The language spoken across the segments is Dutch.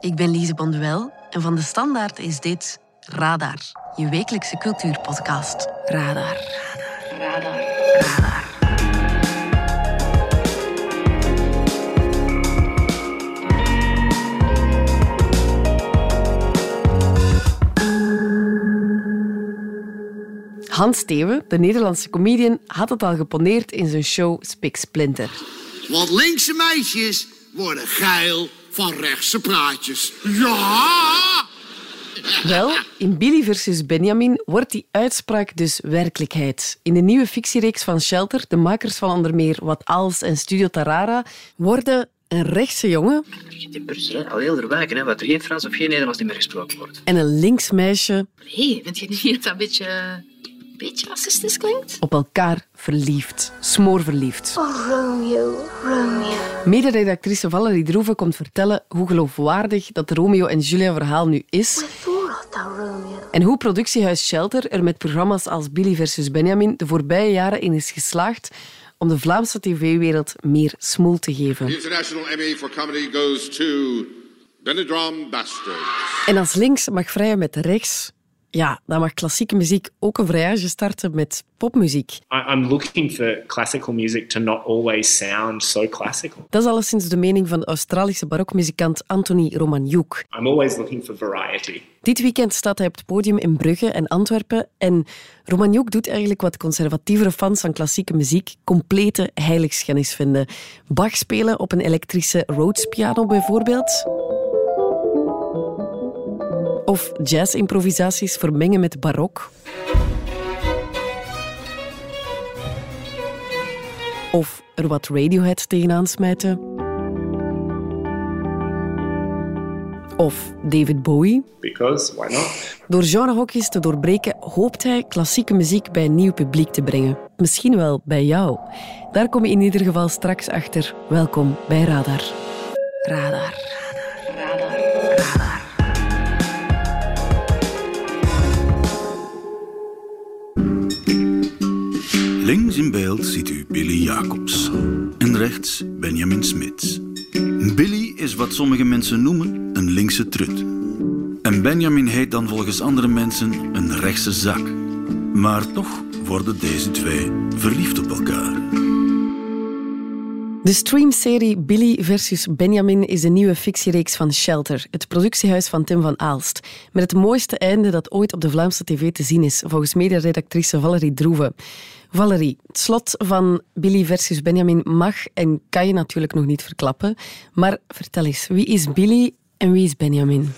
ik ben Lise Bonduel en van de Standaard is dit Radar, je wekelijkse cultuurpodcast. Radar. Radar. Radar. Radar. Hans Steeuwen, de Nederlandse comedian, had het al geponeerd in zijn show Spik Splinter. Want linkse meisjes worden geil van rechtse praatjes. Ja! Wel, in Billy versus Benjamin wordt die uitspraak dus werkelijkheid. In de nieuwe fictiereeks van Shelter, de makers van onder meer Wat Als en Studio Tarara, worden een rechtse jongen... In Brussel, al heel er wijken, hè, waar er geen Frans of geen Nederlands meer gesproken wordt. En een links meisje... Hé, vind je niet dat dat een beetje beetje racistisch klinkt. Op elkaar verliefd. Smoorverliefd. Oh, Romeo, Romeo. Mederedactrice Valerie Droeven komt vertellen hoe geloofwaardig dat Romeo en Julia verhaal nu is. En hoe productiehuis Shelter er met programma's als Billy versus Benjamin de voorbije jaren in is geslaagd om de Vlaamse tv-wereld meer smoel te geven. The International Emmy for Comedy goes to Benidorm Bastards. En als links mag vrijen met rechts ja, dan mag klassieke muziek ook een vrijage starten met popmuziek. I'm looking for classical music to not always sound so classical. Dat is alleszins de mening van de Australische barokmuzikant Anthony Romaniuk. I'm always looking for variety. Dit weekend staat hij op het podium in Brugge en Antwerpen. En Romaniuk doet eigenlijk wat conservatievere fans van klassieke muziek complete heiligschennis vinden. Bach spelen op een elektrische Rhodes piano bijvoorbeeld of jazzimprovisaties vermengen met barok. Of er wat Radiohead tegenaan smijten. Of David Bowie. Because, why not? Door genrehokjes te doorbreken hoopt hij klassieke muziek bij een nieuw publiek te brengen. Misschien wel bij jou. Daar kom je in ieder geval straks achter. Welkom bij Radar. Radar. Links in beeld ziet u Billy Jacobs en rechts Benjamin Smits. Billy is wat sommige mensen noemen een linkse trut. En Benjamin heet dan volgens andere mensen een rechtse zak. Maar toch worden deze twee verliefd op elkaar. De streamserie Billy versus Benjamin is een nieuwe fictiereeks van Shelter, het productiehuis van Tim van Aalst. Met het mooiste einde dat ooit op de Vlaamse tv te zien is, volgens mederedactrice Valerie Droeven. Valerie, het slot van Billy versus Benjamin mag en kan je natuurlijk nog niet verklappen. Maar vertel eens, wie is Billy en wie is Benjamin?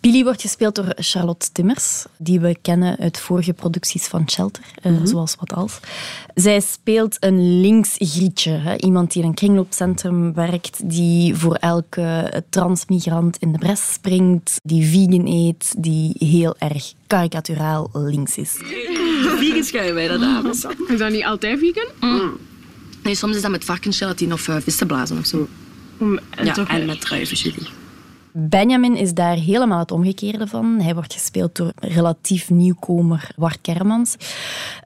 Billy wordt gespeeld door Charlotte Timmers, die we kennen uit vorige producties van Shelter, mm -hmm. zoals Wat Als. Zij speelt een links grietje, hè? iemand die in een kringloopcentrum werkt, die voor elke transmigrant in de bres springt, die vegan eet, die heel erg karikaturaal links is. Vegan schijnen wij dat dames. Is dat niet altijd vegan? Mm. Nee, soms is dat met varkensgelatine of uh, vissenblazen of zo. Mm, en, ja, en met druivenjulie. Benjamin is daar helemaal het omgekeerde van. Hij wordt gespeeld door relatief nieuwkomer Wart Kermans.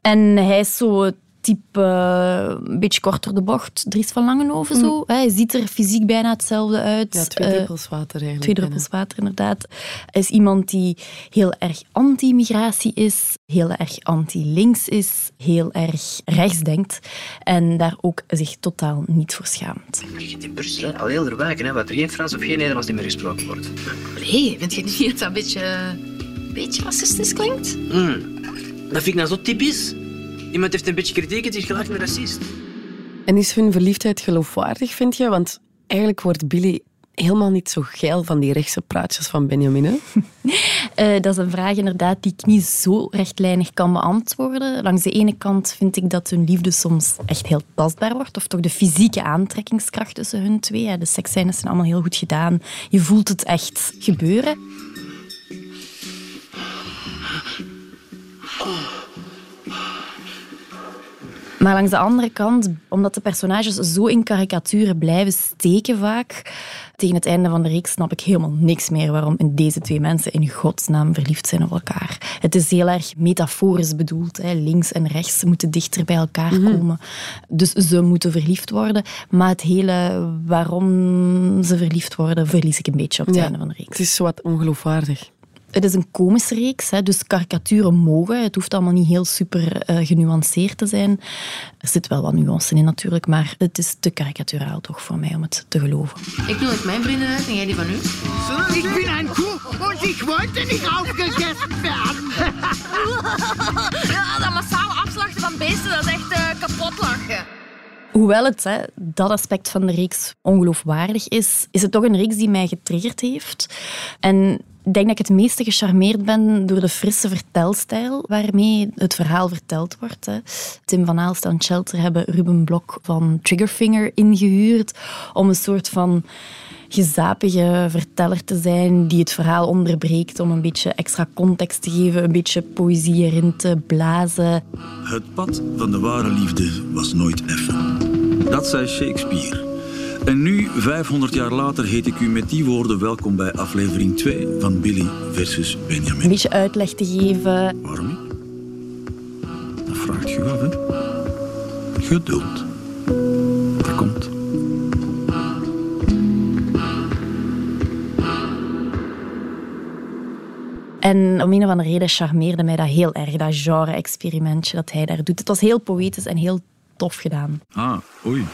En hij is zo type uh, een beetje korter de bocht, Dries van Langenhoven zo. Mm. Hij ziet er fysiek bijna hetzelfde uit. Ja, twee druppels water eigenlijk. Twee druppels water, inderdaad. Hij is iemand die heel erg anti-migratie is, heel erg anti-links is, heel erg rechts denkt en daar ook zich totaal niet voor schaamt. In Brussel, al heel er wijken, hè, waar er geen Frans of geen Nederlands meer gesproken wordt. Hé, vind je niet dat dat een beetje, een beetje racistisch klinkt? Mm. Dat vind ik nou zo typisch. Iemand heeft een beetje kritiek en is gelijk een racist. En is hun verliefdheid geloofwaardig, vind je? Want eigenlijk wordt Billy helemaal niet zo geil van die rechtse praatjes van Benjamin. Hè? uh, dat is een vraag inderdaad die ik niet zo rechtlijnig kan beantwoorden. Langs de ene kant vind ik dat hun liefde soms echt heel tastbaar wordt. Of toch de fysieke aantrekkingskracht tussen hun twee. De seksscènes zijn allemaal heel goed gedaan. Je voelt het echt gebeuren. Maar langs de andere kant, omdat de personages zo in karikaturen blijven steken vaak, Tegen het einde van de reeks snap ik helemaal niks meer waarom deze twee mensen in godsnaam verliefd zijn op elkaar. Het is heel erg metaforisch bedoeld. Hè. Links en rechts moeten dichter bij elkaar komen. Dus ze moeten verliefd worden. Maar het hele waarom ze verliefd worden, verlies ik een beetje op het einde van de reeks. Het is wat ongeloofwaardig. Het is een komische reeks, hè, dus karikaturen mogen. Het hoeft allemaal niet heel super eh, genuanceerd te zijn. Er zit wel wat nuance in natuurlijk, maar het is te karikaturaal toch voor mij om het te geloven. Ik nodig mijn vrienden uit en jij die van u. Ik ben een koe en ik wollte niet aufgegessen werden. Ja, dat massaal afslachten van beesten, dat is echt eh, kapot lachen. Hoewel het, hè, dat aspect van de reeks ongeloofwaardig is, is het toch een reeks die mij getriggerd heeft. En denk dat ik het meeste gecharmeerd ben door de frisse vertelstijl waarmee het verhaal verteld wordt. Tim van Aalst en Shelter hebben Ruben Blok van Triggerfinger ingehuurd om een soort van gezapige verteller te zijn die het verhaal onderbreekt om een beetje extra context te geven, een beetje poëzie erin te blazen. Het pad van de ware liefde was nooit effen. Dat zei Shakespeare. En nu, 500 jaar later, heet ik u met die woorden welkom bij aflevering 2 van Billy versus Een Benjamin. beetje uitleg te geven. Waarom? Dat vraagt je af, hè? Geduld. Dat komt. En om een of andere reden charmeerde mij dat heel erg, dat genre-experimentje dat hij daar doet. Het was heel poëtisch en heel tof gedaan. Ah, oei.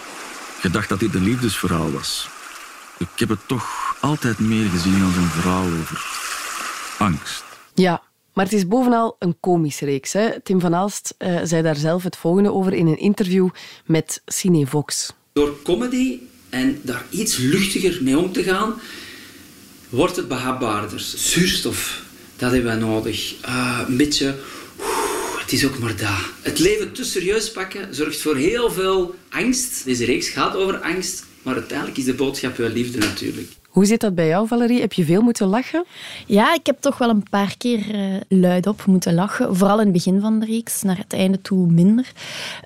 Je dacht dat dit een liefdesverhaal was. Ik heb het toch altijd meer gezien als een verhaal over angst. Ja, maar het is bovenal een komische reeks. Hè? Tim van Aalst eh, zei daar zelf het volgende over in een interview met Cinevox. Door comedy en daar iets luchtiger mee om te gaan, wordt het behapbaarder. Zuurstof, dat hebben we nodig. Ah, een beetje, het is ook maar dat. Het leven te serieus pakken zorgt voor heel veel angst. Deze reeks gaat over angst, maar uiteindelijk is de boodschap wel liefde natuurlijk. Hoe zit dat bij jou, Valerie? Heb je veel moeten lachen? Ja, ik heb toch wel een paar keer eh, luidop moeten lachen. Vooral in het begin van de reeks, naar het einde toe minder.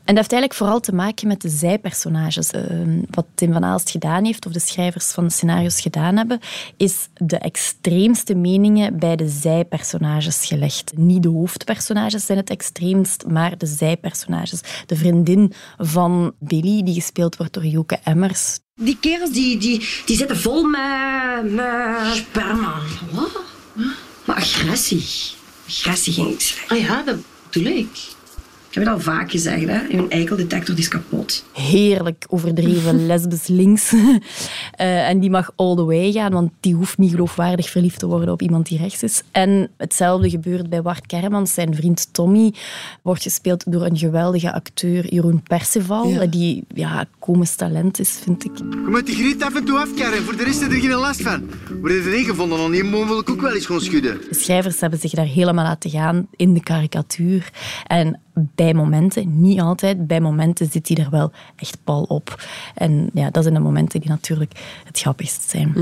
En dat heeft eigenlijk vooral te maken met de zijpersonages. Eh, wat Tim van Aalst gedaan heeft, of de schrijvers van de scenario's gedaan hebben, is de extreemste meningen bij de zijpersonages gelegd. Niet de hoofdpersonages zijn het extreemst, maar de zijpersonages. De vriendin van Billy, die gespeeld wordt door Joke Emmers, Die kerels die, die, die zitten vol met, met sperma. Wat? Maar agressie. Agressie ging ik zeggen. Ah ja, dat bedoel ik. Ik heb het al vaak gezegd, hè. Uw eikeldetector is kapot. heerlijk overdreven lesbisch links. Eh, en die mag all the way gaan, want die hoeft niet geloofwaardig verliefd te worden op iemand die rechts is. En hetzelfde gebeurt bij Bart Kermans. Zijn vriend Tommy wordt gespeeld door een geweldige acteur, Jeroen Perceval, Ja. die ja, komisch talent is, vind ik. Je moet die griet af en toe voor de rest is er geen last van. Worden er erin gevonden, dan die mogen wil ik ook wel eens gewoon schudden. De schrijvers hebben zich daar helemaal laten gaan in de karikatuur. En bij momenten, niet altijd, bij momenten zit hij er wel echt pal op. En ja, dat zijn de momenten die natuurlijk het grappigst zijn.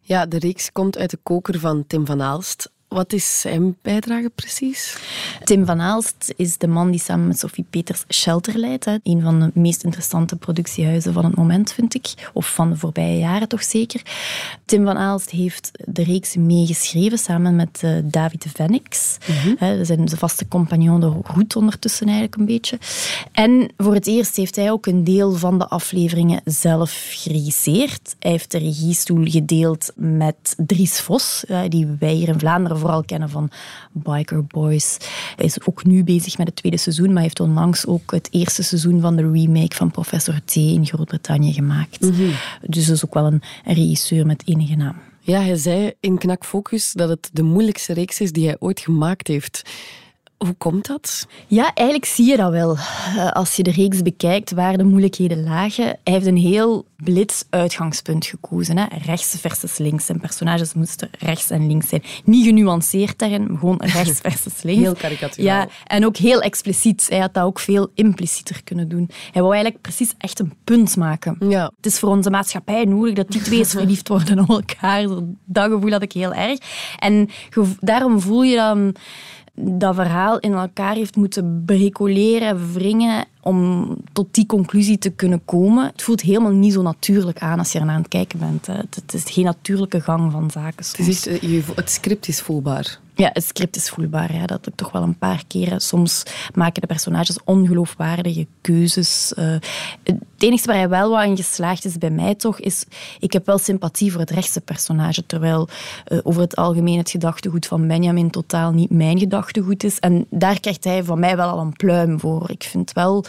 Ja, de reeks komt uit de koker van Tim van Aalst. Wat is zijn bijdrage precies? Tim van Aalst is de man die samen met Sophie Peters Shelter leidt. Hè. Een van de meest interessante productiehuizen van het moment, vind ik. Of van de voorbije jaren toch zeker. Tim van Aalst heeft de reeks meegeschreven samen met eh, David Vennix. Hè, dat zijn zijn vaste compagnon de route ondertussen eigenlijk een beetje. En voor het eerst heeft hij ook een deel van de afleveringen zelf geregisseerd. Hij heeft de regiestoel gedeeld met Dries Vos, die wij hier in Vlaanderen vooral kennen van Biker Boys. Hij is ook nu bezig met het tweede seizoen, maar heeft onlangs ook het eerste seizoen van de remake van Professor T in Groot-Brittannië gemaakt. Dus dat is ook wel een, een regisseur met enige naam. Ja, hij zei in Knak Focus dat het de moeilijkste reeks is die hij ooit gemaakt heeft. Hoe komt dat? Ja, eigenlijk zie je dat wel. Eh, Als je de reeks bekijkt waar de moeilijkheden lagen. Hij heeft een heel blits uitgangspunt gekozen. Hè. Rechts versus links. Zijn personages moesten rechts en links zijn. Niet genuanceerd daarin, maar gewoon rechts versus links. Heel karikaturaal. Ja, en ook heel expliciet. Hij had dat ook veel implicieter kunnen doen. Hij wou eigenlijk precies echt een punt maken. Ja. Het is voor onze maatschappij nodig dat die twee eens verliefd worden op elkaar. Dat gevoel had ik heel erg. En daarom voel je dan dat verhaal in elkaar heeft moeten bricoleren, wringen om tot die conclusie te kunnen komen. Het voelt helemaal niet zo natuurlijk aan als je er naar aan het kijken bent. Hè. Het is geen natuurlijke gang van zaken. Het, is echt, eh, het script is voelbaar. Ja, het script is voelbaar. Ja. Dat ik toch wel een paar keren. Soms maken de personages ongeloofwaardige keuzes. Eh, het enige waar hij wel wat in geslaagd is bij mij toch, is... Ik heb wel sympathie voor het rechtse personage, terwijl eh, over het algemeen het gedachtegoed van Benjamin totaal niet mijn gedachtegoed is. En daar krijgt hij van mij wel al een pluim voor. Ik vind wel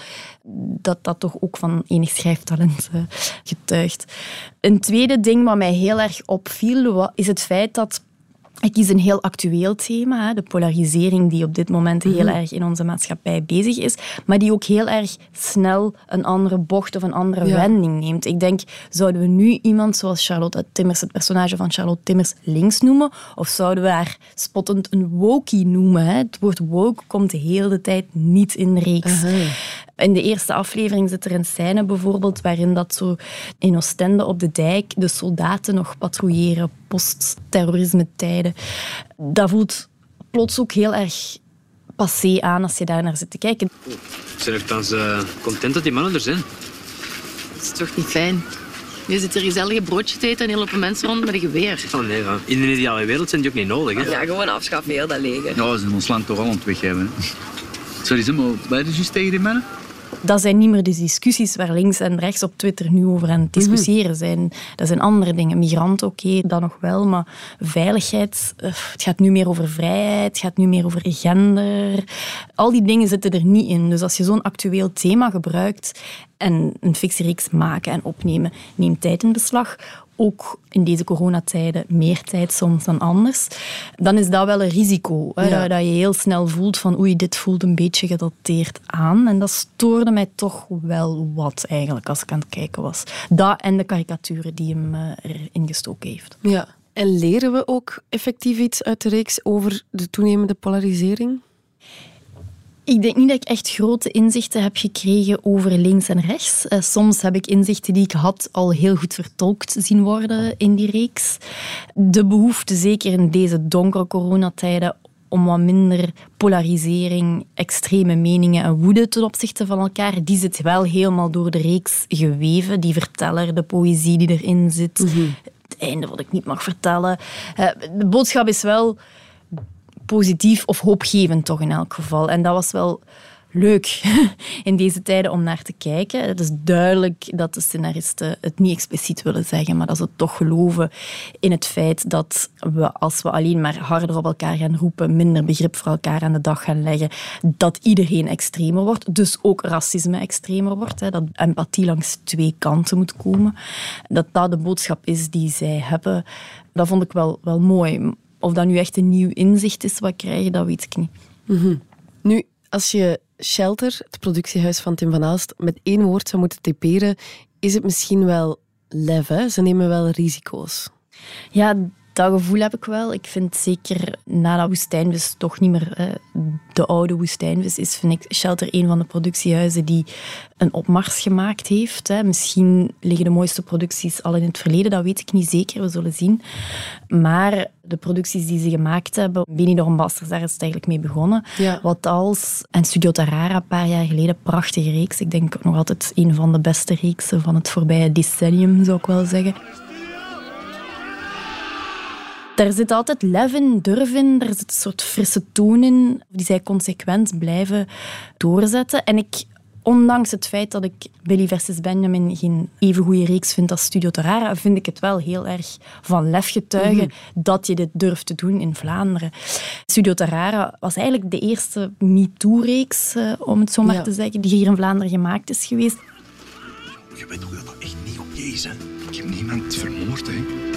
dat dat toch ook van enig schrijftalent eh, getuigt. Een tweede ding wat mij heel erg opviel, is het feit dat ik kies een heel actueel thema, de polarisering die op dit moment heel erg in onze maatschappij bezig is, maar die ook heel erg snel een andere bocht of een andere Ja. wending neemt. Ik denk, zouden we nu iemand zoals Charlotte Timmers, het personage van Charlotte Timmers, links noemen? Of zouden we haar spottend een wokie noemen? Het woord woke komt de hele tijd niet in de reeks. In de eerste aflevering zit er een scène bijvoorbeeld waarin dat zo in Oostende op de dijk de soldaten nog patrouilleren post-terrorisme tijden. Dat voelt plots ook heel erg passé aan als je daar naar zit te kijken. Ik ben nogthans eh content dat die mannen er zijn. Dat is toch niet fijn? Je zit hier gezellige broodje te eten en hier lopen mensen rond met een geweer. Oh nee, man. in een ideale wereld zijn die ook niet nodig. Hè? Ja, gewoon afschaffen, heel dat leger. Ja, ze zijn ons land toch al aan het weggeven. Sorry, zeg maar, bij de juist tegen die mannen? Dat zijn niet meer de discussies waar links en rechts op Twitter nu over aan het discussiëren zijn. Dat zijn andere dingen. Migranten, oké, dat nog wel, maar veiligheid, eh, het gaat nu meer over vrijheid, het gaat nu meer over gender. Al die dingen zitten er niet in. Dus als je zo'n actueel thema gebruikt en een fictiereeks maken en opnemen, neemt tijd in beslag. Ook in deze coronatijden meer tijd soms dan anders. Dan is dat wel een risico. Hè? Ja. Dat, dat je heel snel voelt van oei, dit voelt een beetje gedateerd aan. En dat stoorde mij toch wel wat eigenlijk als ik aan het kijken was. Dat en de karikaturen die hem eh, erin gestoken heeft. Ja. En leren we ook effectief iets uit de reeks over de toenemende polarisering? Ik denk niet dat ik echt grote inzichten heb gekregen over links en rechts. Eh, soms heb ik inzichten die ik had al heel goed vertolkt zien worden in die reeks. De behoefte, zeker in deze donkere coronatijden, om wat minder polarisering, extreme meningen en woede ten opzichte van elkaar, die zit wel helemaal door de reeks geweven. Die verteller, de poëzie die erin zit, het einde wat ik niet mag vertellen. Eh, de boodschap is wel positief of hoopgevend toch in elk geval. En dat was wel leuk in deze tijden om naar te kijken. Het is duidelijk dat de scenaristen het niet expliciet willen zeggen, maar dat ze toch geloven in het feit dat we, als we alleen maar harder op elkaar gaan roepen, minder begrip voor elkaar aan de dag gaan leggen, dat iedereen extremer wordt. Dus ook racisme extremer wordt. Hè, dat empathie langs twee kanten moet komen. Dat dat de boodschap is die zij hebben. Dat vond ik wel, wel mooi. Of dat nu echt een nieuw inzicht is wat ik krijg, dat weet ik niet. Mhm. Nu, als je Shelter, het productiehuis van Tim van Aalst, met één woord zou moeten typeren, is het misschien wel lef. Hè? Ze nemen wel risico's. Ja, dat gevoel heb ik wel. Ik vind zeker na dat woestijnvis toch niet meer de oude woestijnvis is, vind ik Shelter een van de productiehuizen die een opmars gemaakt heeft. Hè. Misschien liggen de mooiste producties al in het verleden, dat weet ik niet zeker, we zullen zien. Maar de producties die ze gemaakt hebben, Benidorm Basters, daar is het eigenlijk mee begonnen. Ja. Wat als, en Studio Tarara een paar jaar geleden, prachtige reeks. Ik denk nog altijd een van de beste reeksen van het voorbije decennium, zou ik wel zeggen. Daar zit altijd lef in, durf in, er zit een soort frisse toon in, die zij consequent blijven doorzetten. En ik, ondanks het feit dat ik Billy versus Benjamin geen even goede reeks vind als Studio Tarara, vind ik het wel heel erg van lef getuigen dat je dit durft te doen in Vlaanderen. Studio Tarara was eigenlijk de eerste MeToo-reeks, eh, om het zo maar Ja. te zeggen, die hier in Vlaanderen gemaakt is geweest. Je weet toch dat dat echt niet oké is, hè? Ik heb niemand vermoord, hè?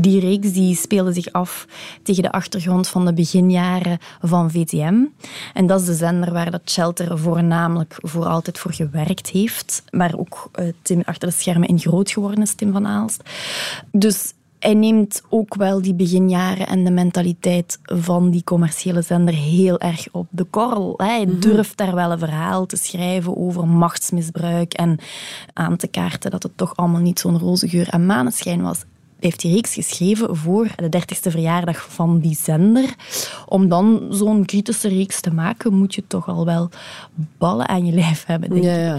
Die reeks die speelde zich af tegen de achtergrond van de beginjaren van VTM. En dat is de zender waar dat Shelter voornamelijk voor altijd voor gewerkt heeft. Maar ook eh, Tim achter de schermen in groot geworden is, Tim van Aalst. Dus hij neemt ook wel die beginjaren en de mentaliteit van die commerciële zender heel erg op de korrel. Hij durft daar wel een verhaal te schrijven over machtsmisbruik en aan te kaarten dat het toch allemaal niet zo'n roze geur en maneschijn was. Heeft die reeks geschreven voor de 30ste verjaardag van die zender. Om dan zo'n kritische reeks te maken, moet je toch al wel ballen aan je lijf hebben, denk Ja, ik. ja.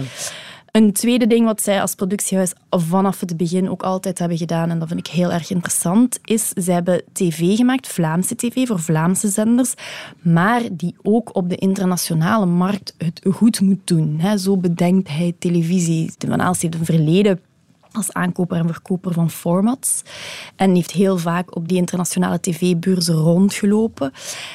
Een tweede ding wat zij als productiehuis vanaf het begin ook altijd hebben gedaan, en dat vind ik heel erg interessant, is ze hebben tv gemaakt, Vlaamse tv, voor Vlaamse zenders, maar die ook op de internationale markt het goed moet doen. Zo bedenkt hij televisie. Van Aalst heeft een verleden als aankoper en verkoper van formats. En heeft heel vaak op die internationale tv-beurzen rondgelopen.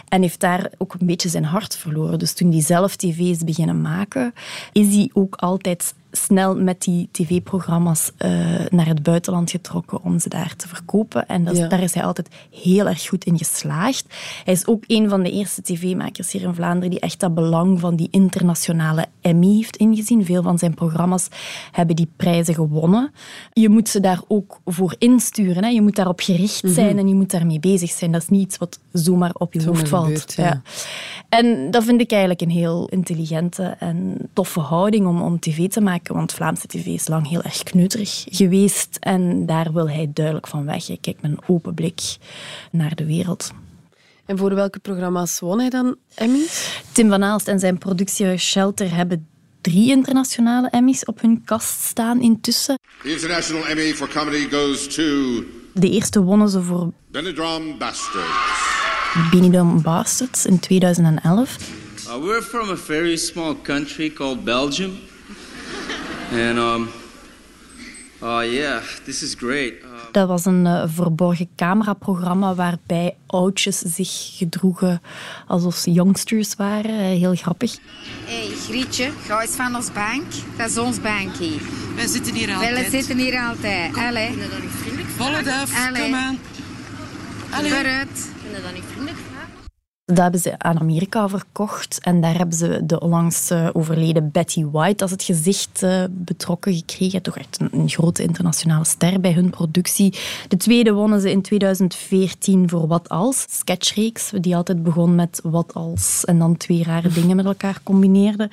En heeft daar ook een beetje zijn hart verloren. Dus toen hij zelf tv is beginnen maken, is hij ook altijd snel met die tv-programma's eh, naar het buitenland getrokken om ze daar te verkopen. En dat, Ja. daar is hij altijd heel erg goed in geslaagd. Hij is ook een van de eerste tv-makers hier in Vlaanderen die echt dat belang van die internationale Emmy heeft ingezien. Veel van zijn programma's hebben die prijzen gewonnen. Je moet ze daar ook voor insturen. Hè. Je moet daarop gericht zijn Mhm. en je moet daarmee bezig zijn. Dat is niet iets wat zomaar op je Zomaar hoofd valt. gebeurt, ja. En dat vind ik eigenlijk een heel intelligente en toffe houding om, om tv te maken. Want Vlaamse tv is lang heel erg kneuterig geweest. En daar wil hij duidelijk van weg. Hij kijkt met een open blik naar de wereld. En voor welke programma's won hij dan Emmys? Tim van Aalst en zijn productiehuis Shelter hebben drie internationale Emmys op hun kast staan intussen. The International Emmy for Comedy goes to De eerste wonnen ze voor Benidorm Bastards. Benidorm Bastards in 2011. Uh, we're from a very small country called Belgium. And, um, uh, yeah, this is great. Uh, Dat was een eh, verborgen cameraprogramma waarbij oudjes zich gedroegen alsof ze youngsters waren. Eh, Heel grappig. Hé, hey, Grietje, ga eens van ons bank. Dat is ons bank hier. Wij zitten hier Wij altijd. zitten hier altijd. Allee. Vinden dat niet vriendelijk? Volle duif, kom aan. Allee. Vooruit. Vinden dat niet vriendelijk? Dat hebben ze aan Amerika verkocht en daar hebben ze de onlangs eh, overleden Betty White als het gezicht eh, betrokken gekregen. Toch echt een, een grote internationale ster bij hun productie. De tweede wonnen ze in 2014 voor Wat Als, sketchreeks, die altijd begon met Wat Als en dan twee rare dingen met elkaar combineerde.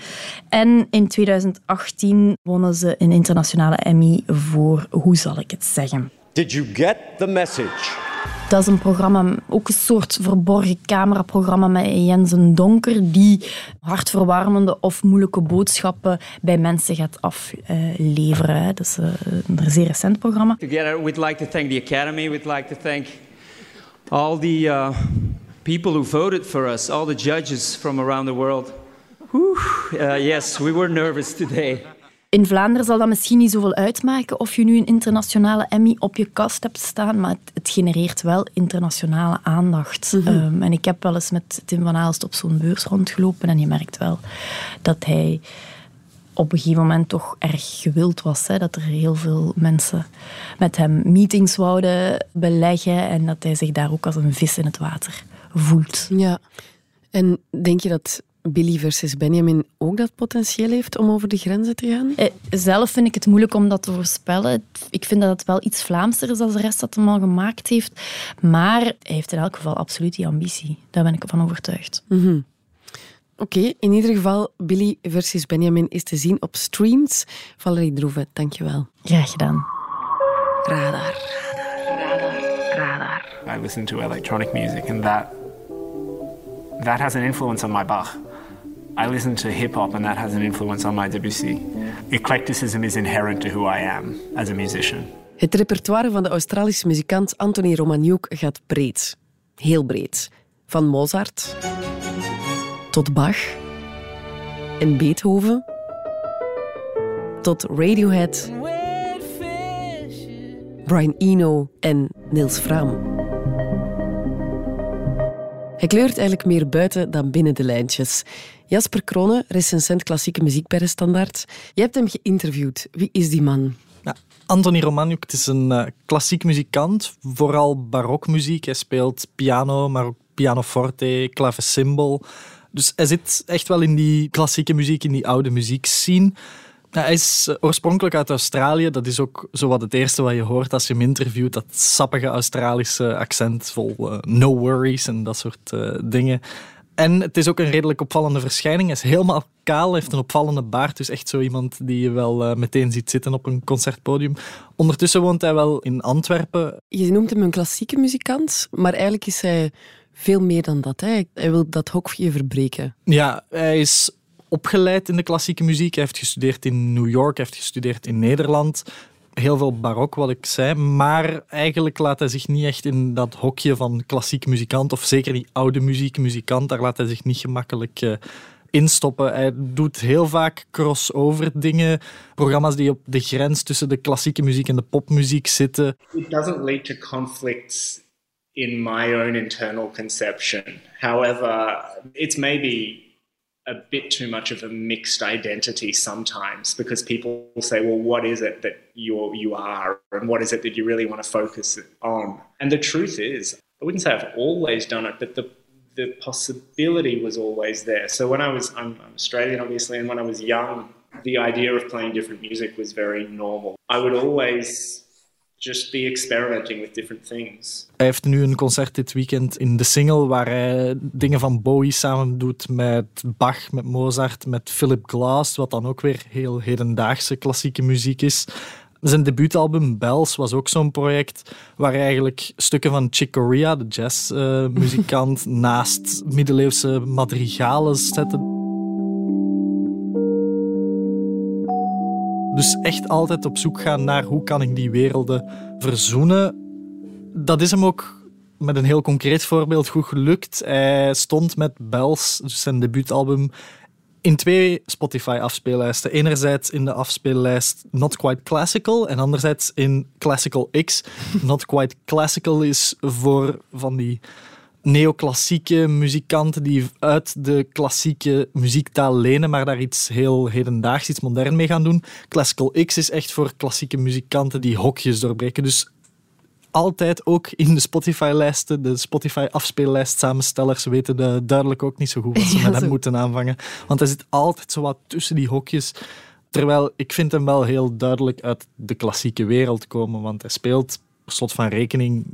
En in 2018 wonnen ze een internationale Emmy voor Hoe zal ik het zeggen? Did you get the message? Dat is een programma, ook een soort verborgen cameraprogramma met Jensen Donker, die hartverwarmende of moeilijke boodschappen bij mensen gaat afleveren. Dat is eh, een zeer recent programma. Together, we'd like to thank the Academy. We'd like to thank all the uh, people who voted for us, all the judges from around the world. Uh, yes, we were nervous today. In Vlaanderen zal dat misschien niet zoveel uitmaken of je nu een internationale Emmy op je kast hebt staan, maar het, het genereert wel internationale aandacht. Ehm, en ik heb wel eens met Tim van Aalst op zo'n beurs rondgelopen en je merkt wel dat hij op een gegeven moment toch erg gewild was. Hè? Dat er heel veel mensen met hem meetings wouden beleggen en dat hij zich daar ook als een vis in het water voelt. Ja. En denk je dat Billy versus Benjamin ook dat potentieel heeft om over de grenzen te gaan? Eh, Zelf vind ik het moeilijk om dat te voorspellen. Ik vind dat het wel iets Vlaamser is dan de rest dat hem al gemaakt heeft. Maar hij heeft in elk geval absoluut die ambitie. Daar ben ik van overtuigd. Mhm. Oké, in ieder geval, Billy versus Benjamin is te zien op streams. Valerie Droeven, dankjewel. Graag gedaan. Radar. Radar. I listen to electronic music, and that that has an influence on my Bach. I listen to hip hop, and that has an influence on my Debussy. Eclecticism is inherent to who I am as a musician. Het repertoire van de Australische muzikant Anthony Romaniuk gaat breed. Heel breed. Van Mozart tot Bach en Beethoven tot Radiohead, Brian Eno en Niels Fraam. Hij kleurt eigenlijk meer buiten dan binnen de lijntjes. Jasper Krone, recensent klassieke muziek bij de Standaard. Je hebt hem geïnterviewd. Wie is die man? Ja, Anthony Romaniuk het is een eh, klassiek muzikant, vooral barokmuziek. Hij speelt piano, maar ook pianoforte, clavecimbal. Dus hij zit echt wel in die klassieke muziek, in die oude muziekscene. Hij is eh, oorspronkelijk uit Australië. Dat is ook zo wat het eerste wat je hoort als je hem interviewt. Dat sappige Australische accent vol eh, no worries en dat soort dingen. En het is ook een redelijk opvallende verschijning. Hij is helemaal kaal, heeft een opvallende baard. Dus echt zo iemand die je wel uh, meteen ziet zitten op een concertpodium. Ondertussen woont hij wel in Antwerpen. Je noemt hem een klassieke muzikant, maar eigenlijk is hij veel meer dan dat. Hè? Hij wil dat hokje verbreken. Ja, hij is opgeleid in de klassieke muziek. Hij heeft gestudeerd in New York, hij heeft gestudeerd in Nederland. Heel veel barok, wat ik zei. Maar eigenlijk laat hij zich niet echt in dat hokje van klassiek muzikant, of zeker die oude muziekmuzikant, daar laat hij zich niet gemakkelijk uh, instoppen. Hij doet heel vaak crossover dingen, programma's die op de grens tussen de klassieke muziek en de popmuziek zitten. It doesn't lead to conflicts in my own internal conception. However, it's maybe a bit too much of a mixed identity sometimes because people say, well, what is it that you're, you are and what is it that you really want to focus on? And the truth is, I wouldn't say I've always done it, but the, the possibility was always there. So when I was, I'm, I'm Australian obviously, and when I was young, the idea of playing different music was very normal. I would always just be experimenting with different things. Hij heeft nu een concert dit weekend in de single waar hij dingen van Bowie samen doet met Bach, met Mozart, met Philip Glass, wat dan ook weer heel hedendaagse klassieke muziek is. Zijn debuutalbum Bells was ook zo'n project waar eigenlijk stukken van Chick Corea, de jazzmuzikant, uh, naast middeleeuwse madrigalen zette. Dus echt altijd op zoek gaan naar hoe kan ik die werelden verzoenen. Dat is hem ook met een heel concreet voorbeeld goed gelukt. Hij stond met Bells, dus zijn debuutalbum, in twee Spotify-afspeellijsten. Enerzijds in de afspeellijst Not Quite Classical en anderzijds in Classical X. Not Quite Classical is voor van die neoclassieke muzikanten die uit de klassieke muziektaal lenen, maar daar iets heel hedendaags, iets modern mee gaan doen. Classical X is echt voor klassieke muzikanten die hokjes doorbreken. Dus altijd ook in de Spotify-lijsten, de Spotify-afspeellijst samenstellers weten de, duidelijk ook niet zo goed wat ze met hem moeten aanvangen. Want hij zit altijd zo wat tussen die hokjes. Terwijl ik vind hem wel heel duidelijk uit de klassieke wereld komen, want hij speelt slot van rekening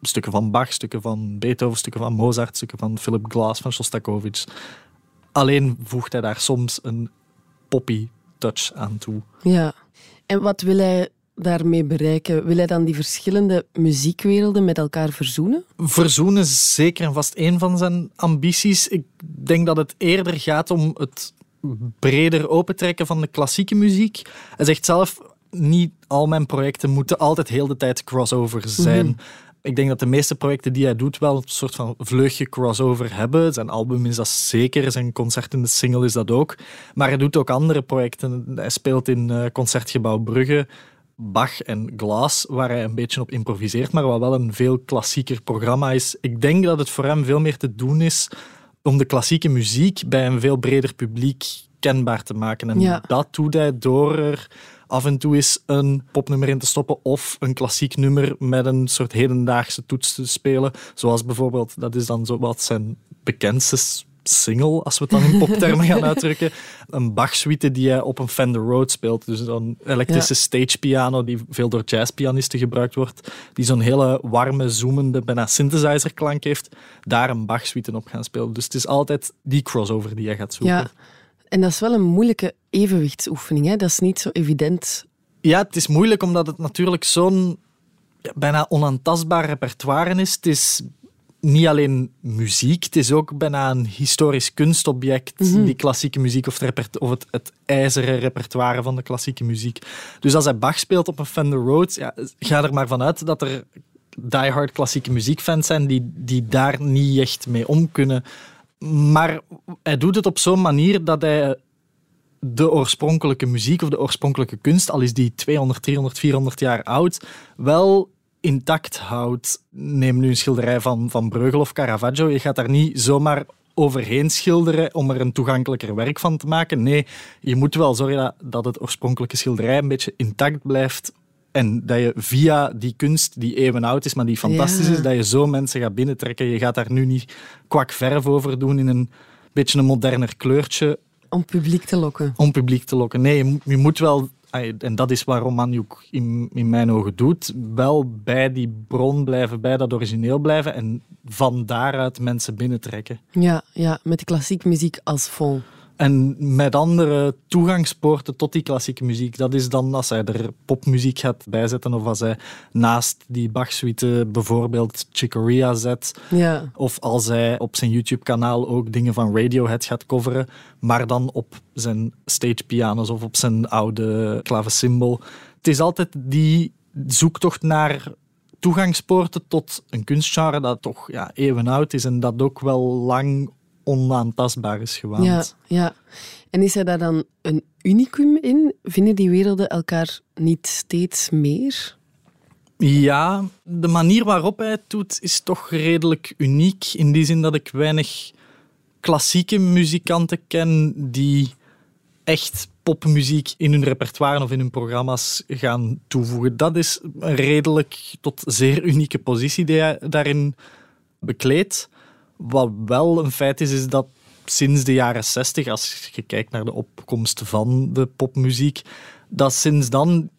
stukken van Bach, stukken van Beethoven, stukken van Mozart, stukken van Philip Glass, van Shostakovich. Alleen voegt hij daar soms een poppy touch aan toe. Ja, en wat wil hij daarmee bereiken? Wil hij dan die verschillende muziekwerelden met elkaar verzoenen? Verzoenen is zeker en vast een van zijn ambities. Ik denk dat het eerder gaat om het breder opentrekken van de klassieke muziek. Hij zegt zelf, niet al mijn projecten moeten altijd heel de tijd crossover zijn. Mhm. Ik denk dat de meeste projecten die hij doet wel een soort van vleugje crossover hebben. Zijn album is dat zeker, zijn concert in de single is dat ook. Maar hij doet ook andere projecten. Hij speelt in uh, Concertgebouw Brugge, Bach en Glass, waar hij een beetje op improviseert, maar wat wel een veel klassieker programma is. Ik denk dat het voor hem veel meer te doen is om de klassieke muziek bij een veel breder publiek kenbaar te maken. En dat doet hij door er af en toe eens een popnummer in te stoppen of een klassiek nummer met een soort hedendaagse toets te spelen. Zoals bijvoorbeeld, dat is dan zo wat zijn bekendste single, als we het dan in poptermen gaan uitdrukken. Een Bach-suite die hij op een Fender Rhodes speelt. Dus een elektrische stage piano die veel door jazzpianisten gebruikt wordt. Die zo'n hele warme, zoemende, bijna synthesizer-klank heeft. Daar een Bach-suite op gaan spelen. Dus het is altijd die crossover die hij gaat zoeken. Ja. En dat is wel een moeilijke evenwichtsoefening. Hè? Dat is niet zo evident. Ja, het is moeilijk omdat het natuurlijk zo'n ja, bijna onaantastbaar repertoire is. Het is niet alleen muziek, het is ook bijna een historisch kunstobject, mhm. die klassieke muziek of, het, of het, het, ijzeren repertoire van de klassieke muziek. Dus als hij Bach speelt op een Fender Rhodes, ja, ga er maar vanuit dat er diehard klassieke muziekfans zijn die, die daar niet echt mee om kunnen. Maar hij doet het op zo'n manier dat hij de oorspronkelijke muziek of de oorspronkelijke kunst, al is die 200, 300, 400 jaar oud, wel intact houdt. Neem nu een schilderij van, van Breugel of Caravaggio. Je gaat daar niet zomaar overheen schilderen om er een toegankelijker werk van te maken. Nee, je moet wel zorgen dat het oorspronkelijke schilderij een beetje intact blijft en dat je via die kunst die eeuwen oud is, maar die fantastisch is, dat je zo mensen gaat binnentrekken. Je gaat daar nu niet kwak verf over doen in een beetje een moderner kleurtje. Om publiek te lokken. Om publiek te lokken. Nee, je moet, je moet wel en dat is wat Romaniuk in, in mijn ogen doet, wel bij die bron blijven, bij dat origineel blijven en van daaruit mensen binnentrekken. Ja, ja, met de klassieke muziek als fond. En met andere toegangspoorten tot die klassieke muziek. Dat is dan als hij er popmuziek gaat bijzetten of als hij naast die Bach-suite bijvoorbeeld Chicoria zet. Ja. Of als hij op zijn YouTube-kanaal ook dingen van Radiohead gaat coveren, maar dan op zijn stagepianos of op zijn oude klavesymbol. Het is altijd die zoektocht naar toegangspoorten tot een kunstgenre dat toch ja, eeuwen oud is en dat ook wel lang onaantastbaar is gewaand. Ja, ja. En is er daar dan een unicum in? Vinden die werelden elkaar niet steeds meer? Ja, de manier waarop hij het doet is toch redelijk uniek. In die zin dat ik weinig klassieke muzikanten ken die echt popmuziek in hun repertoire of in hun programma's gaan toevoegen. Dat is een redelijk tot zeer unieke positie die hij daarin bekleedt. Wat wel een feit is, is dat sinds de jaren 60, als je kijkt naar de opkomst van de popmuziek, dat sinds dan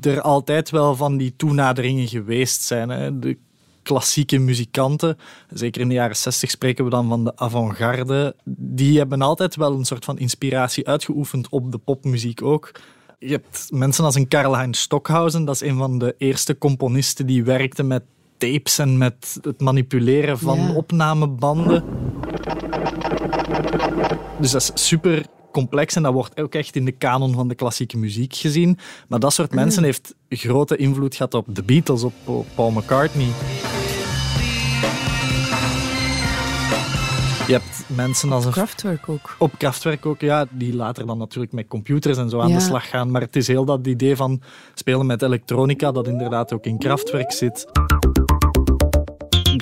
er altijd wel van die toenaderingen geweest zijn. Hè. De klassieke muzikanten, zeker in de jaren 60 spreken we dan van de avant-garde, die hebben altijd wel een soort van inspiratie uitgeoefend op de popmuziek ook. Je hebt mensen als een Karl-Heinz Stockhausen, dat is een van de eerste componisten die werkte met tapes en met het manipuleren van Ja. opnamebanden. Dus dat is super complex en dat wordt ook echt in de kanon van de klassieke muziek gezien. Maar dat soort mensen heeft grote invloed gehad op de Beatles, op op Paul McCartney. Je hebt mensen als een... Kraftwerk ook. Op Kraftwerk ook, ja. Die later dan natuurlijk met computers en zo aan Ja. de slag gaan. Maar het is heel dat idee van spelen met elektronica, dat inderdaad ook in Kraftwerk zit.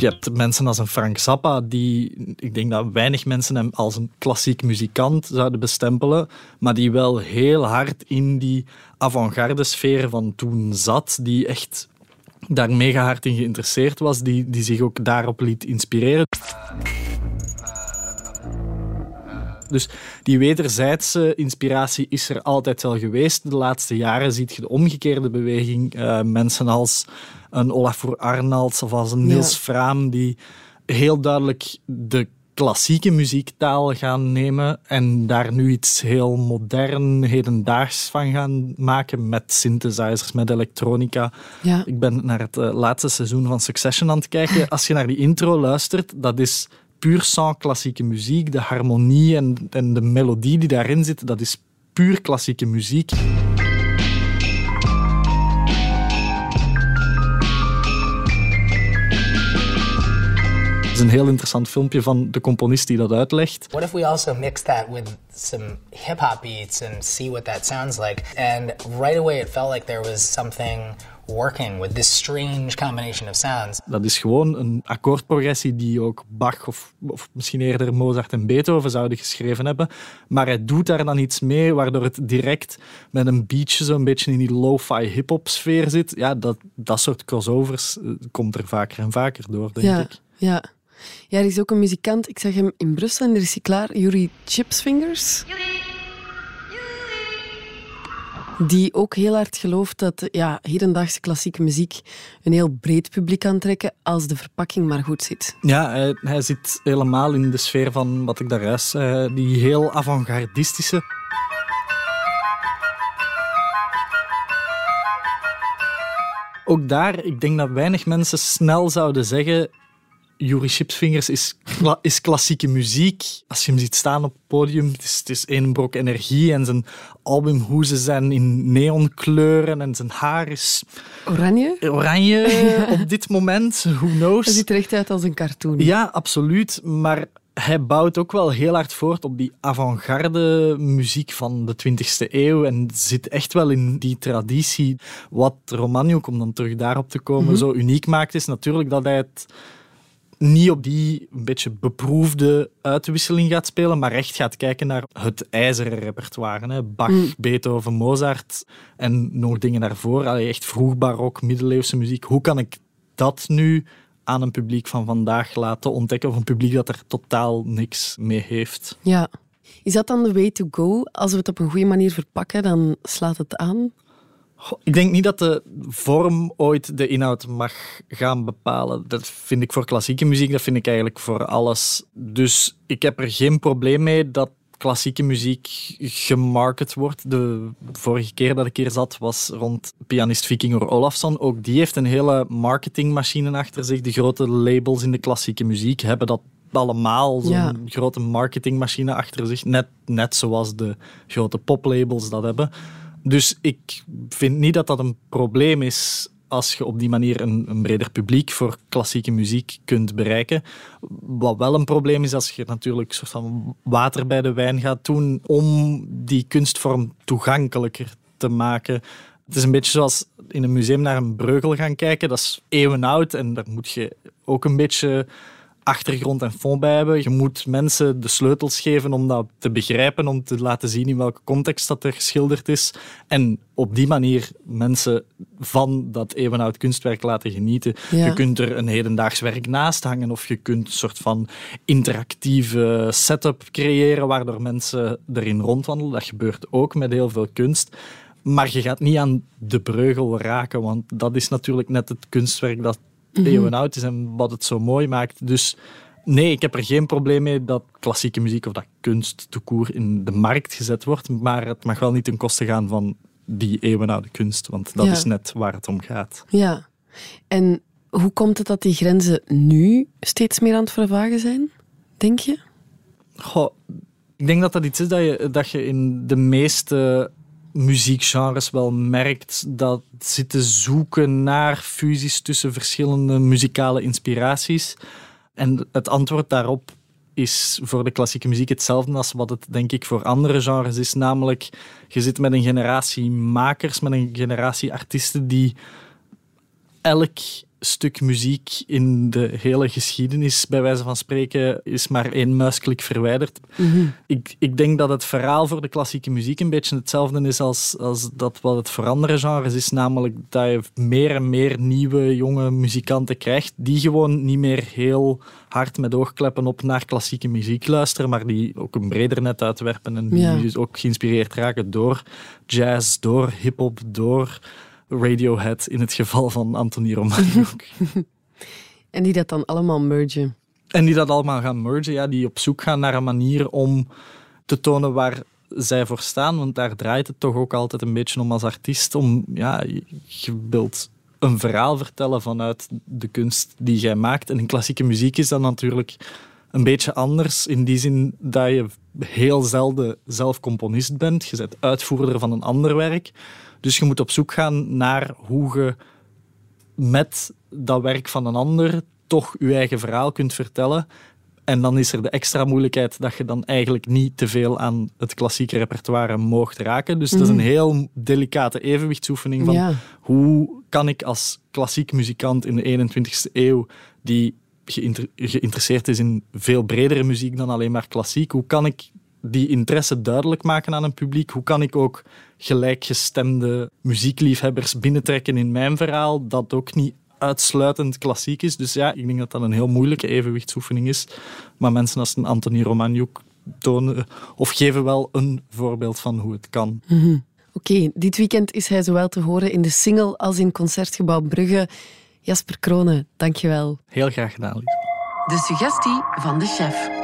Je hebt mensen als een Frank Zappa, die ik denk dat weinig mensen hem als een klassiek muzikant zouden bestempelen, maar die wel heel hard in die avant-garde sfeer van toen zat, die echt daar mega hard in geïnteresseerd was, die, die zich ook daarop liet inspireren. Dus die wederzijdse inspiratie is er altijd wel geweest. De laatste jaren ziet je de omgekeerde beweging. Eh, mensen als een Olafur Arnalds of als een Niels Ja. Fraam, die heel duidelijk de klassieke muziektaal gaan nemen en daar nu iets heel modern, hedendaags van gaan maken met synthesizers, met elektronica. Ja. Ik ben naar het eh, laatste seizoen van Succession aan het kijken. Als je naar die intro luistert, dat is puur sans klassieke muziek. De harmonie en, en de melodie die daarin zit, dat is puur klassieke muziek. Is een heel interessant filmpje van de componist die dat uitlegt. What if we also mix that with some hip hop beats and see what that sounds like? And right away, it felt like there was something working with this strange combination of sounds. Dat is gewoon een akkoordprogressie die ook Bach of, of misschien eerder Mozart en Beethoven zouden geschreven hebben. Maar hij doet daar dan iets mee waardoor het direct met een beatje zo'n beetje in die lo-fi hip-hop sfeer zit. Ja, dat, dat soort crossovers eh, komt er vaker en vaker door, denk ja, ik. Ja. ja, er is ook een muzikant, ik zag hem in Brussel en er is hij klaar, Yuri Chipsfingers. Die ook heel hard gelooft dat ja, hedendaagse klassieke muziek een heel breed publiek kan trekken als de verpakking maar goed zit. Ja, hij, hij zit helemaal in de sfeer van wat ik daar juist zei, die heel avant-gardistische. Ook daar, ik denk dat weinig mensen snel zouden zeggen Yuri Chipsfingers is, kla- is klassieke muziek. Als je hem ziet staan op het podium, het is, het is één brok energie en zijn albumhoezen zijn in neonkleuren en zijn haar is Oranje? oranje op dit moment. Who knows? Dat ziet er echt uit als een cartoon. Ja, absoluut. Maar hij bouwt ook wel heel hard voort op die avant-garde muziek van de 20e eeuw en zit echt wel in die traditie. Wat Romaniuk, om dan terug daarop te komen, Mhm. zo uniek maakt, is natuurlijk dat hij het niet op die een beetje beproefde uitwisseling gaat spelen, maar echt gaat kijken naar het ijzeren repertoire. Hè. Bach, Mm. Beethoven, Mozart en nog dingen daarvoor. Allee, echt vroeg barok, middeleeuwse muziek. Hoe kan ik dat nu aan een publiek van vandaag laten ontdekken, of een publiek dat er totaal niks mee heeft? Ja. Is dat dan de way to go? Als we het op een goede manier verpakken, dan slaat het aan? Ik denk niet dat de vorm ooit de inhoud mag gaan bepalen. Dat vind ik voor klassieke muziek, dat vind ik eigenlijk voor alles. Dus ik heb er geen probleem mee dat klassieke muziek gemarket wordt. De vorige keer dat ik hier zat was rond pianist Vikinger Olafsson. Ook die heeft een hele marketingmachine achter zich. De grote labels in de klassieke muziek hebben dat allemaal zo'n Ja. grote marketingmachine achter zich. Net, net zoals de grote poplabels dat hebben. Dus ik vind niet dat dat een probleem is als je op die manier een, breder publiek voor klassieke muziek kunt bereiken. Wat wel een probleem is als je natuurlijk een soort van water bij de wijn gaat doen om die kunstvorm toegankelijker te maken. Het is een beetje zoals in een museum naar een breugel gaan kijken. Dat is eeuwen oud en daar moet je ook een beetje achtergrond en fond bij hebben. Je moet mensen de sleutels geven om dat te begrijpen, om te laten zien in welke context dat er geschilderd is. En op die manier mensen van dat eeuwenoud kunstwerk laten genieten. Ja. Je kunt er een hedendaags werk naast hangen of je kunt een soort van interactieve setup creëren waardoor mensen erin rondwandelen. Dat gebeurt ook met heel veel kunst. Maar je gaat niet aan de breugel raken, want dat is natuurlijk net het kunstwerk dat Mhm. eeuwen oud is en wat het zo mooi maakt. Dus nee, ik heb er geen probleem mee dat klassieke muziek of dat kunst te koer in de markt gezet wordt. Maar het mag wel niet ten koste gaan van die eeuwenoude kunst, want dat Ja. is net waar het om gaat. Ja. En hoe komt het dat die grenzen nu steeds meer aan het vervagen zijn, denk je? Goh, ik denk dat dat iets is dat je, dat je in de meeste muziekgenres wel merkt dat zitten zoeken naar fusies tussen verschillende muzikale inspiraties. En het antwoord daarop is voor de klassieke muziek hetzelfde als wat het denk ik voor andere genres is. Namelijk, je zit met een generatie makers, met een generatie artiesten die elk stuk muziek in de hele geschiedenis, bij wijze van spreken, is maar één muisklik verwijderd. Ik, ik denk dat het verhaal voor de klassieke muziek een beetje hetzelfde is als, als dat wat het voor andere genres is, namelijk dat je meer en meer nieuwe jonge muzikanten krijgt die gewoon niet meer heel hard met oogkleppen op naar klassieke muziek luisteren, maar die ook een breder net uitwerpen en die Ja. dus ook geïnspireerd raken door jazz, door hip-hop, door Radiohead in het geval van Anthony Romanouk. En die dat dan allemaal mergen. En die dat allemaal gaan mergen, ja, die op zoek gaan naar een manier om te tonen waar zij voor staan. Want daar draait het toch ook altijd een beetje om als artiest. Om, ja, je wilt een verhaal vertellen vanuit de kunst die jij maakt. En in klassieke muziek is dat natuurlijk een beetje anders. In die zin dat je heel zelden zelf componist bent. Je bent uitvoerder van een ander werk. Dus je moet op zoek gaan naar hoe je met dat werk van een ander toch je eigen verhaal kunt vertellen. En dan is er de extra moeilijkheid dat je dan eigenlijk niet te veel aan het klassieke repertoire moogt raken. Dus dat is een Mhm. heel delicate evenwichtsoefening van Ja. hoe kan ik als klassiek muzikant in de 21ste eeuw, die geïnter- geïnteresseerd is in veel bredere muziek dan alleen maar klassiek, hoe kan ik die interesse duidelijk maken aan een publiek? Hoe kan ik ook gelijkgestemde muziekliefhebbers binnentrekken in mijn verhaal, dat ook niet uitsluitend klassiek is. Dus ja, ik denk dat dat een heel moeilijke evenwichtsoefening is. Maar mensen als een Anthony Romanouk tonen of geven wel een voorbeeld van hoe het kan. Mhm. Oké, dit weekend is hij zowel te horen in de single als in Concertgebouw Brugge. Jasper Kronen, dankjewel. Heel graag gedaan. De suggestie van de chef.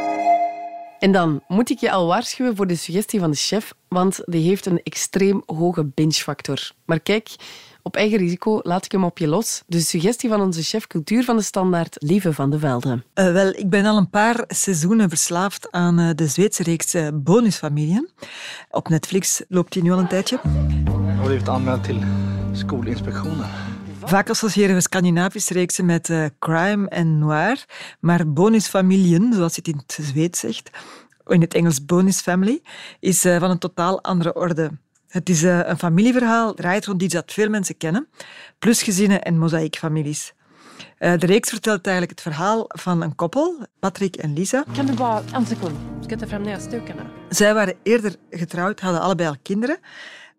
En dan moet ik je al waarschuwen voor de suggestie van de chef, want die heeft een extreem hoge binge-factor. Maar kijk, op eigen risico laat ik hem op je los. De suggestie van onze chef cultuur van de standaard, Lieve van de Velde. Eh, wel, ik ben al een paar seizoenen verslaafd aan eh, de Zweedse reeks eh, Bonusfamilien. Op Netflix loopt die nu al een tijdje. Och blivit anmäld till Skolinspektionen. Vaak associëren we Scandinavische reeksen met eh, crime en noir, maar Bonusfamilien, zoals het in het Zweeds zegt, in het Engels Bonus Family, is eh, van een totaal andere orde. Het is eh, een familieverhaal, draait rond iets dat veel mensen kennen, plusgezinnen en mozaïekfamilies. De reeks vertelt eigenlijk het verhaal van een koppel, Patrick en Lisa. Kan du bara en sekund? Ska jag ta fram näsdukarna? Zij waren eerder getrouwd, hadden allebei al kinderen.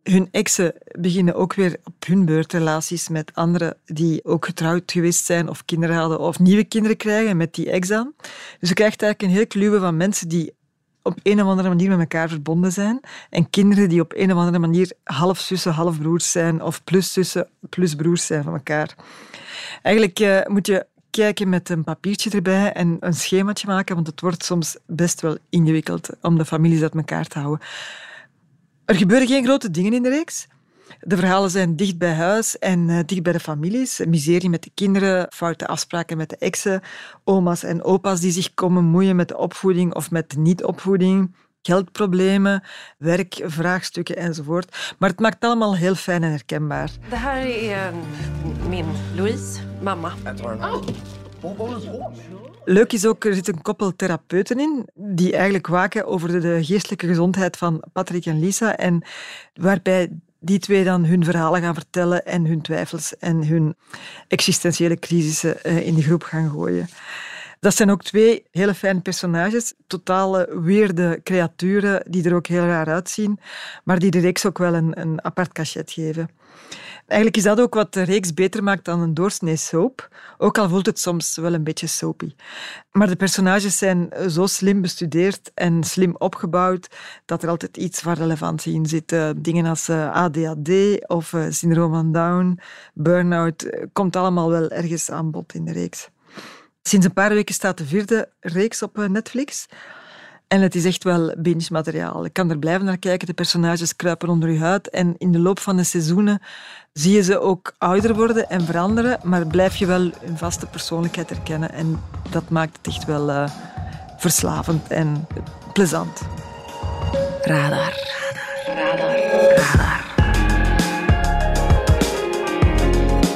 Hun exen beginnen ook weer op hun beurt relaties met anderen die ook getrouwd geweest zijn of kinderen hadden of nieuwe kinderen krijgen met die ex dan. Dus je krijgt eigenlijk een heel kluwe van mensen die op een of andere manier met elkaar verbonden zijn. En kinderen die op een of andere manier half zussen, half broers zijn. Of plus zussen, plus broers zijn van elkaar. Eigenlijk uh, moet je kijken met een papiertje erbij en een schemaatje maken, want het wordt soms best wel ingewikkeld om de families uit elkaar te houden. Er gebeuren geen grote dingen in de reeks. De verhalen zijn dicht bij huis en uh, dicht bij de families. Miserie met de kinderen, foute afspraken met de exen, oma's en opa's die zich komen moeien met de opvoeding of met de niet-opvoeding, geldproblemen, werkvraagstukken enzovoort. Maar het maakt allemaal heel fijn en herkenbaar. Det här är min Louise, mamma. Leuk is ook, er zit een koppel therapeuten in die eigenlijk waken over de geestelijke gezondheid van Patrick en Lisa en waarbij die twee dan hun verhalen gaan vertellen en hun twijfels en hun existentiële crisissen eh, in de groep gaan gooien. Dat zijn ook twee hele fijne personages, totale weerde creaturen die er ook heel raar uitzien, maar die de reeks ook wel een, een apart cachet geven. Eigenlijk is dat ook wat de reeks beter maakt dan een doorsnee soap. Ook al voelt het soms wel een beetje soapy. Maar de personages zijn zo slim bestudeerd en slim opgebouwd dat er altijd iets van relevantie in zit. Dingen als eh, ADHD of eh, syndroom van Down, burn-out, eh, komt allemaal wel ergens aan bod in de reeks. Sinds een paar weken staat de vierde reeks op Netflix. En het is echt wel binge-materiaal. Ik kan er blijven naar kijken. De personages kruipen onder je huid. En in de loop van de seizoenen zie je ze ook ouder worden en veranderen. Maar blijf je wel hun vaste persoonlijkheid herkennen. En dat maakt het echt wel uh, verslavend en plezant. Radar. Radar. Radar. Radar.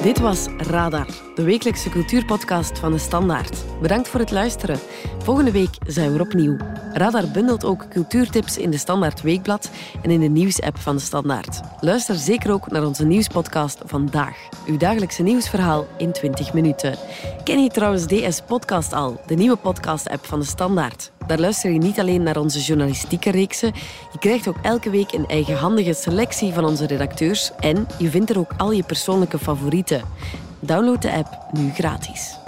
Dit was Radar, de wekelijkse cultuurpodcast van de Standaard. Bedankt voor het luisteren. Volgende week zijn we er opnieuw. Radar bundelt ook cultuurtips in de Standaard Weekblad en in de nieuwsapp van de Standaard. Luister zeker ook naar onze nieuwspodcast Vandaag. Uw dagelijkse nieuwsverhaal in 20 minuten. Ken je trouwens DS Podcast al, de nieuwe podcast-app van de Standaard? Daar luister je niet alleen naar onze journalistieke reeksen, je krijgt ook elke week een eigenhandige selectie van onze redacteurs en je vindt er ook al je persoonlijke favorieten. Download de app nu gratis.